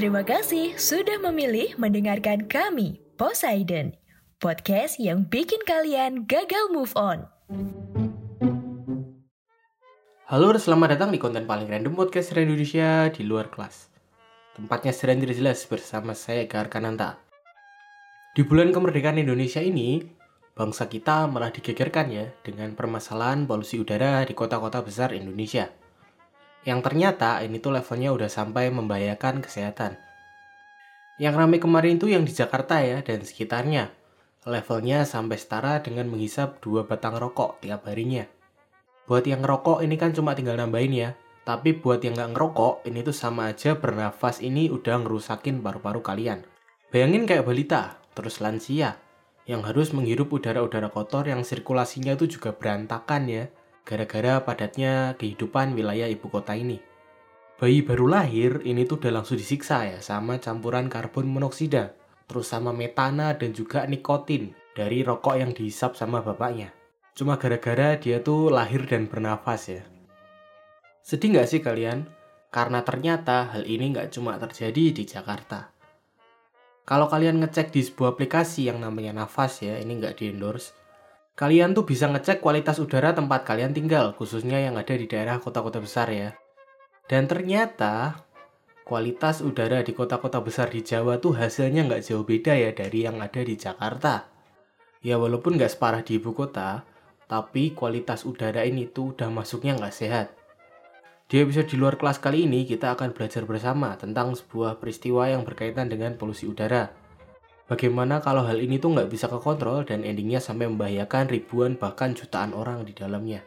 Terima kasih sudah memilih mendengarkan kami, Poseidon, podcast yang bikin kalian gagal move on. Halo, selamat datang di konten paling random podcast Indonesia di luar kelas. Tempatnya tidak jelas bersama saya Gar Kananta. Di bulan kemerdekaan Indonesia ini, bangsa kita malah digegerkan ya dengan permasalahan polusi udara di kota-kota besar Indonesia. Yang ternyata ini tuh levelnya udah sampai membahayakan kesehatan. Yang ramai kemarin itu yang di Jakarta ya dan sekitarnya. Levelnya sampai setara dengan menghisap dua batang rokok tiap harinya. Buat yang ngerokok ini kan cuma tinggal nambahin ya. Tapi buat yang nggak ngerokok, ini tuh sama aja bernafas ini udah ngerusakin paru-paru kalian. Bayangin kayak balita, terus lansia, yang harus menghirup udara-udara kotor yang sirkulasinya itu juga berantakan ya, gara-gara padatnya kehidupan wilayah ibu kota ini. Bayi baru lahir ini tuh udah langsung disiksa ya sama campuran karbon monoksida, terus sama metana dan juga nikotin dari rokok yang dihisap sama bapaknya. Cuma gara-gara dia tuh lahir dan bernafas ya. Sedih nggak sih kalian? Karena ternyata hal ini nggak cuma terjadi di Jakarta. Kalau kalian ngecek di sebuah aplikasi yang namanya Nafas ya, ini nggak di endorse, kalian tuh bisa ngecek kualitas udara tempat kalian tinggal, khususnya yang ada di daerah kota-kota besar ya. Dan ternyata kualitas udara di kota-kota besar di Jawa tuh hasilnya nggak jauh beda ya dari yang ada di Jakarta. Ya walaupun nggak separah di ibu kota, tapi kualitas udara ini tuh udah masuknya nggak sehat. Di episode di luar kelas kali ini kita akan belajar bersama tentang sebuah peristiwa yang berkaitan dengan polusi udara. Bagaimana kalau hal ini tuh nggak bisa kekontrol dan endingnya sampai membahayakan ribuan bahkan jutaan orang di dalamnya.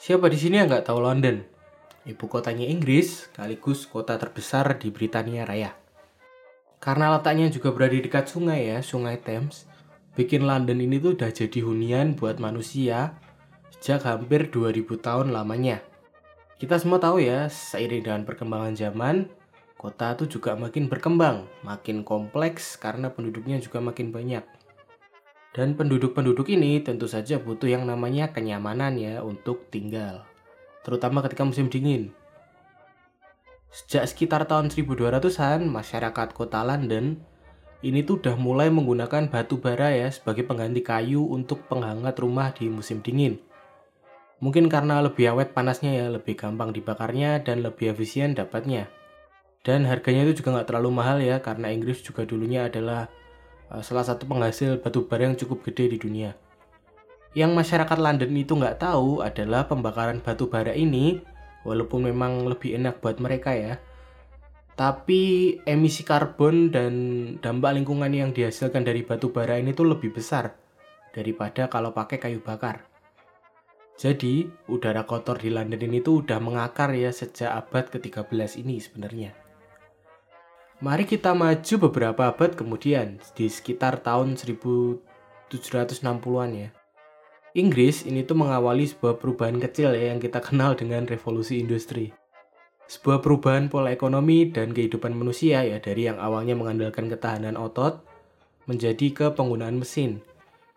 Siapa di sini yang nggak tahu London? Ibu kotanya Inggris, sekaligus kota terbesar di Britania Raya. Karena letaknya juga berada dekat sungai ya, sungai Thames, bikin London ini tuh udah jadi hunian buat manusia sejak hampir 2000 tahun lamanya. Kita semua tahu ya, seiring dengan perkembangan zaman, kota itu juga makin berkembang, makin kompleks karena penduduknya juga makin banyak. Dan penduduk-penduduk ini tentu saja butuh yang namanya kenyamanan ya untuk tinggal, terutama ketika musim dingin. Sejak sekitar tahun 1200-an, masyarakat kota London ini tuh udah mulai menggunakan batu bara ya sebagai pengganti kayu untuk penghangat rumah di musim dingin. Mungkin karena lebih awet panasnya ya, lebih gampang dibakarnya dan lebih efisien dapatnya. Dan harganya itu juga nggak terlalu mahal ya, karena Inggris juga dulunya adalah uh, salah satu penghasil batu bara yang cukup gede di dunia. Yang masyarakat London itu nggak tahu adalah pembakaran batu bara ini, walaupun memang lebih enak buat mereka ya, tapi emisi karbon dan dampak lingkungan yang dihasilkan dari batu bara ini tuh lebih besar daripada kalau pakai kayu bakar. Jadi, udara kotor di London ini tuh udah mengakar ya sejak abad ke-13 ini sebenarnya. Mari kita maju beberapa abad kemudian, di sekitar tahun 1760-an ya. Inggris ini tuh mengawali sebuah perubahan kecil ya yang kita kenal dengan revolusi industri. Sebuah perubahan pola ekonomi dan kehidupan manusia ya dari yang awalnya mengandalkan ketahanan otot menjadi ke penggunaan mesin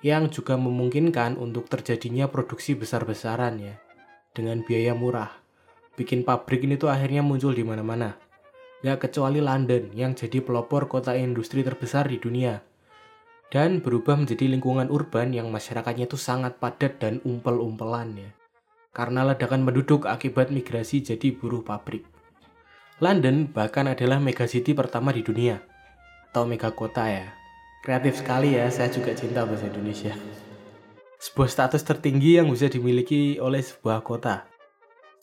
yang juga memungkinkan untuk terjadinya produksi besar-besaran ya dengan biaya murah. Bikin pabrik ini tuh akhirnya muncul di mana-mana. Gak kecuali London yang jadi pelopor kota industri terbesar di dunia. Dan berubah menjadi lingkungan urban yang masyarakatnya tuh sangat padat dan umpel-umpelan ya. Karena ledakan penduduk akibat migrasi jadi buruh pabrik. London bahkan adalah megacity pertama di dunia. Atau megakota ya Kreatif sekali ya, saya juga cinta bahasa Indonesia. Sebuah status tertinggi yang bisa dimiliki oleh sebuah kota.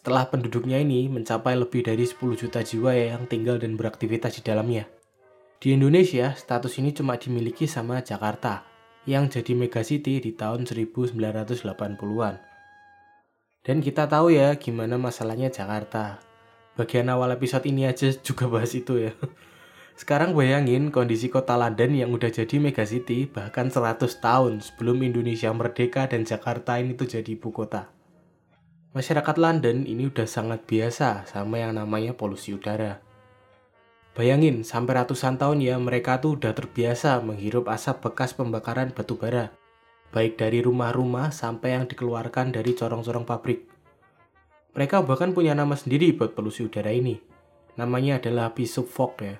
Setelah penduduknya ini mencapai lebih dari 10 juta jiwa ya yang tinggal dan beraktivitas di dalamnya. Di Indonesia, status ini cuma dimiliki sama Jakarta, yang jadi megacity di tahun 1980-an. Dan kita tahu ya gimana masalahnya Jakarta. Bagian awal episode ini aja juga bahas itu ya. Sekarang bayangin kondisi kota London yang udah jadi megacity bahkan 100 tahun sebelum Indonesia merdeka dan Jakarta ini tuh jadi ibu kota. Masyarakat London ini udah sangat biasa sama yang namanya polusi udara. Bayangin, sampai ratusan tahun ya mereka tuh udah terbiasa menghirup asap bekas pembakaran batu bara. Baik dari rumah-rumah sampai yang dikeluarkan dari corong-corong pabrik. Mereka bahkan punya nama sendiri buat polusi udara ini. Namanya adalah api subfog ya.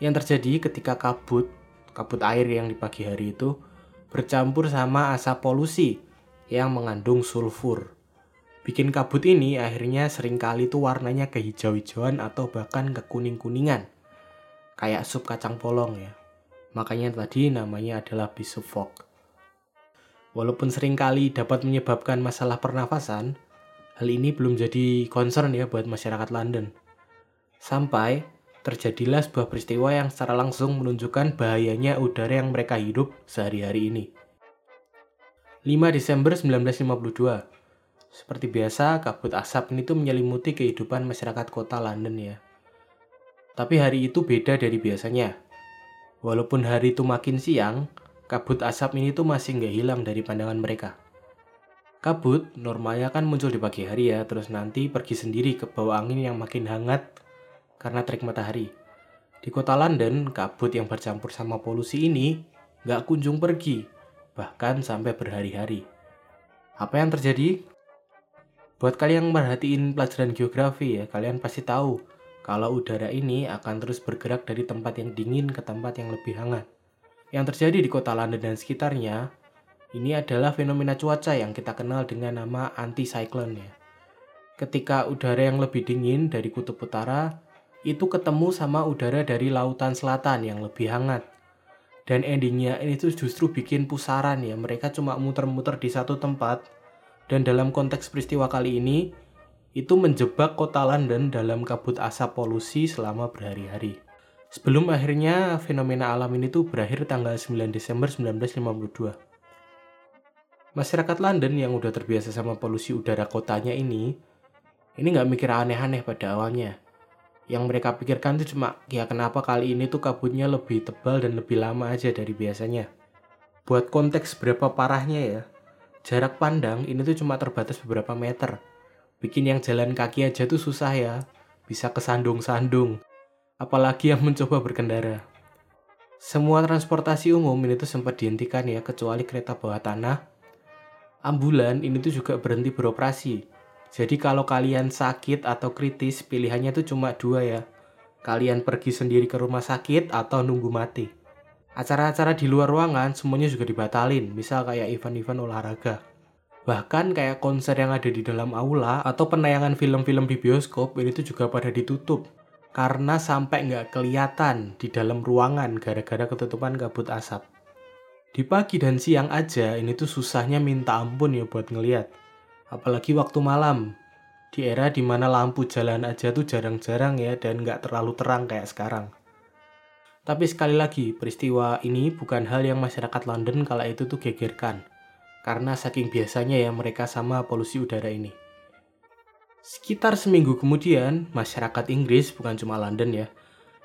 Yang terjadi ketika kabut, kabut air yang di pagi hari itu bercampur sama asap polusi yang mengandung sulfur. Bikin kabut ini akhirnya sering kali tuh warnanya kehijau-hijauan atau bahkan kekuning-kuningan. Kayak sup kacang polong ya. Makanya tadi namanya adalah bisub fog. Walaupun sering kali dapat menyebabkan masalah pernafasan, hal ini belum jadi concern ya buat masyarakat London. Sampai terjadilah sebuah peristiwa yang secara langsung menunjukkan bahayanya udara yang mereka hidup sehari-hari ini. 5 Desember 1952 Seperti biasa, kabut asap ini tuh menyelimuti kehidupan masyarakat kota London ya. Tapi hari itu beda dari biasanya. Walaupun hari itu makin siang, kabut asap ini tuh masih nggak hilang dari pandangan mereka. Kabut normalnya kan muncul di pagi hari ya, terus nanti pergi sendiri ke bawah angin yang makin hangat karena terik matahari. Di kota London, kabut yang bercampur sama polusi ini nggak kunjung pergi, bahkan sampai berhari-hari. Apa yang terjadi? Buat kalian yang merhatiin pelajaran geografi ya, kalian pasti tahu kalau udara ini akan terus bergerak dari tempat yang dingin ke tempat yang lebih hangat. Yang terjadi di kota London dan sekitarnya, ini adalah fenomena cuaca yang kita kenal dengan nama anticyclone ya. Ketika udara yang lebih dingin dari kutub utara itu ketemu sama udara dari lautan selatan yang lebih hangat. Dan endingnya ini tuh justru bikin pusaran ya, mereka cuma muter-muter di satu tempat. Dan dalam konteks peristiwa kali ini, itu menjebak kota London dalam kabut asap polusi selama berhari-hari. Sebelum akhirnya fenomena alam ini tuh berakhir tanggal 9 Desember 1952. Masyarakat London yang udah terbiasa sama polusi udara kotanya ini, ini nggak mikir aneh-aneh pada awalnya yang mereka pikirkan itu cuma ya kenapa kali ini tuh kabutnya lebih tebal dan lebih lama aja dari biasanya. Buat konteks berapa parahnya ya, jarak pandang ini tuh cuma terbatas beberapa meter. Bikin yang jalan kaki aja tuh susah ya, bisa kesandung-sandung. Apalagi yang mencoba berkendara. Semua transportasi umum ini tuh sempat dihentikan ya, kecuali kereta bawah tanah. Ambulan ini tuh juga berhenti beroperasi jadi kalau kalian sakit atau kritis, pilihannya itu cuma dua ya. Kalian pergi sendiri ke rumah sakit atau nunggu mati. Acara-acara di luar ruangan semuanya juga dibatalin, misal kayak event-event olahraga. Bahkan kayak konser yang ada di dalam aula atau penayangan film-film di bioskop ini tuh juga pada ditutup. Karena sampai nggak kelihatan di dalam ruangan gara-gara ketutupan kabut asap. Di pagi dan siang aja ini tuh susahnya minta ampun ya buat ngeliat apalagi waktu malam di era di mana lampu jalan aja tuh jarang-jarang ya dan nggak terlalu terang kayak sekarang. Tapi sekali lagi, peristiwa ini bukan hal yang masyarakat London kala itu tuh gegerkan. Karena saking biasanya ya mereka sama polusi udara ini. Sekitar seminggu kemudian, masyarakat Inggris, bukan cuma London ya,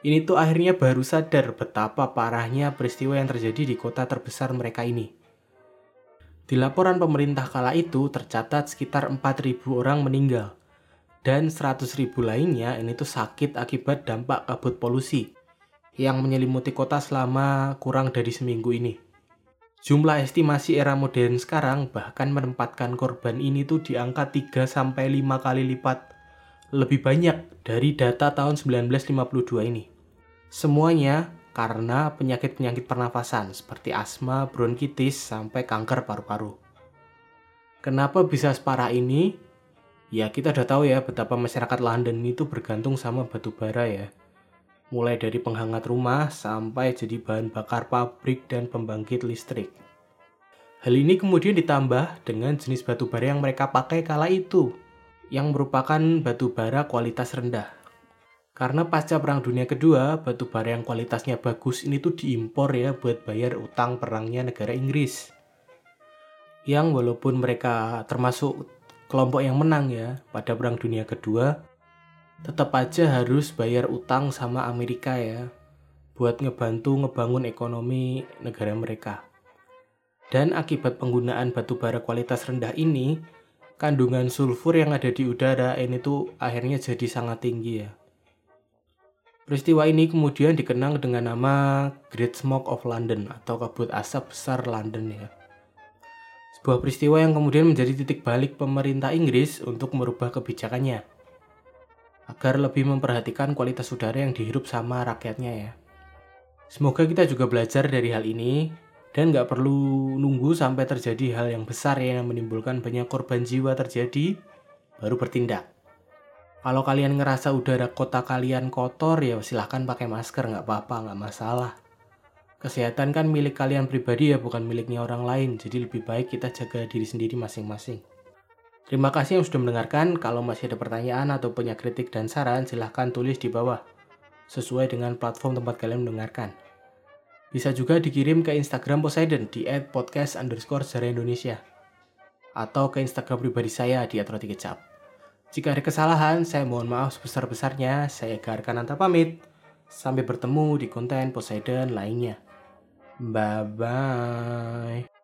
ini tuh akhirnya baru sadar betapa parahnya peristiwa yang terjadi di kota terbesar mereka ini. Di laporan pemerintah kala itu tercatat sekitar 4.000 orang meninggal dan 100.000 lainnya ini tuh sakit akibat dampak kabut polusi yang menyelimuti kota selama kurang dari seminggu ini. Jumlah estimasi era modern sekarang bahkan menempatkan korban ini tuh di angka 3 sampai 5 kali lipat lebih banyak dari data tahun 1952 ini. Semuanya karena penyakit-penyakit pernafasan seperti asma, bronkitis, sampai kanker paru-paru. Kenapa bisa separah ini? Ya kita udah tahu ya betapa masyarakat London itu bergantung sama batu bara ya. Mulai dari penghangat rumah sampai jadi bahan bakar pabrik dan pembangkit listrik. Hal ini kemudian ditambah dengan jenis batu bara yang mereka pakai kala itu, yang merupakan batu bara kualitas rendah. Karena pasca Perang Dunia Kedua, batu bara yang kualitasnya bagus ini tuh diimpor ya buat bayar utang perangnya negara Inggris. Yang walaupun mereka termasuk kelompok yang menang ya pada Perang Dunia Kedua, tetap aja harus bayar utang sama Amerika ya buat ngebantu ngebangun ekonomi negara mereka. Dan akibat penggunaan batu bara kualitas rendah ini, kandungan sulfur yang ada di udara ini tuh akhirnya jadi sangat tinggi ya. Peristiwa ini kemudian dikenang dengan nama Great Smoke of London atau kabut asap besar London ya. Sebuah peristiwa yang kemudian menjadi titik balik pemerintah Inggris untuk merubah kebijakannya. Agar lebih memperhatikan kualitas udara yang dihirup sama rakyatnya ya. Semoga kita juga belajar dari hal ini dan nggak perlu nunggu sampai terjadi hal yang besar ya yang menimbulkan banyak korban jiwa terjadi baru bertindak. Kalau kalian ngerasa udara kota kalian kotor ya silahkan pakai masker nggak apa-apa nggak masalah. Kesehatan kan milik kalian pribadi ya bukan miliknya orang lain jadi lebih baik kita jaga diri sendiri masing-masing. Terima kasih yang sudah mendengarkan. Kalau masih ada pertanyaan atau punya kritik dan saran, silahkan tulis di bawah. Sesuai dengan platform tempat kalian mendengarkan. Bisa juga dikirim ke Instagram Poseidon di @podcast underscore sejarah Indonesia. Atau ke Instagram pribadi saya di Atroti Kecap. Jika ada kesalahan, saya mohon maaf sebesar-besarnya. Saya Garkananta pamit. Sampai bertemu di konten Poseidon lainnya. Bye-bye.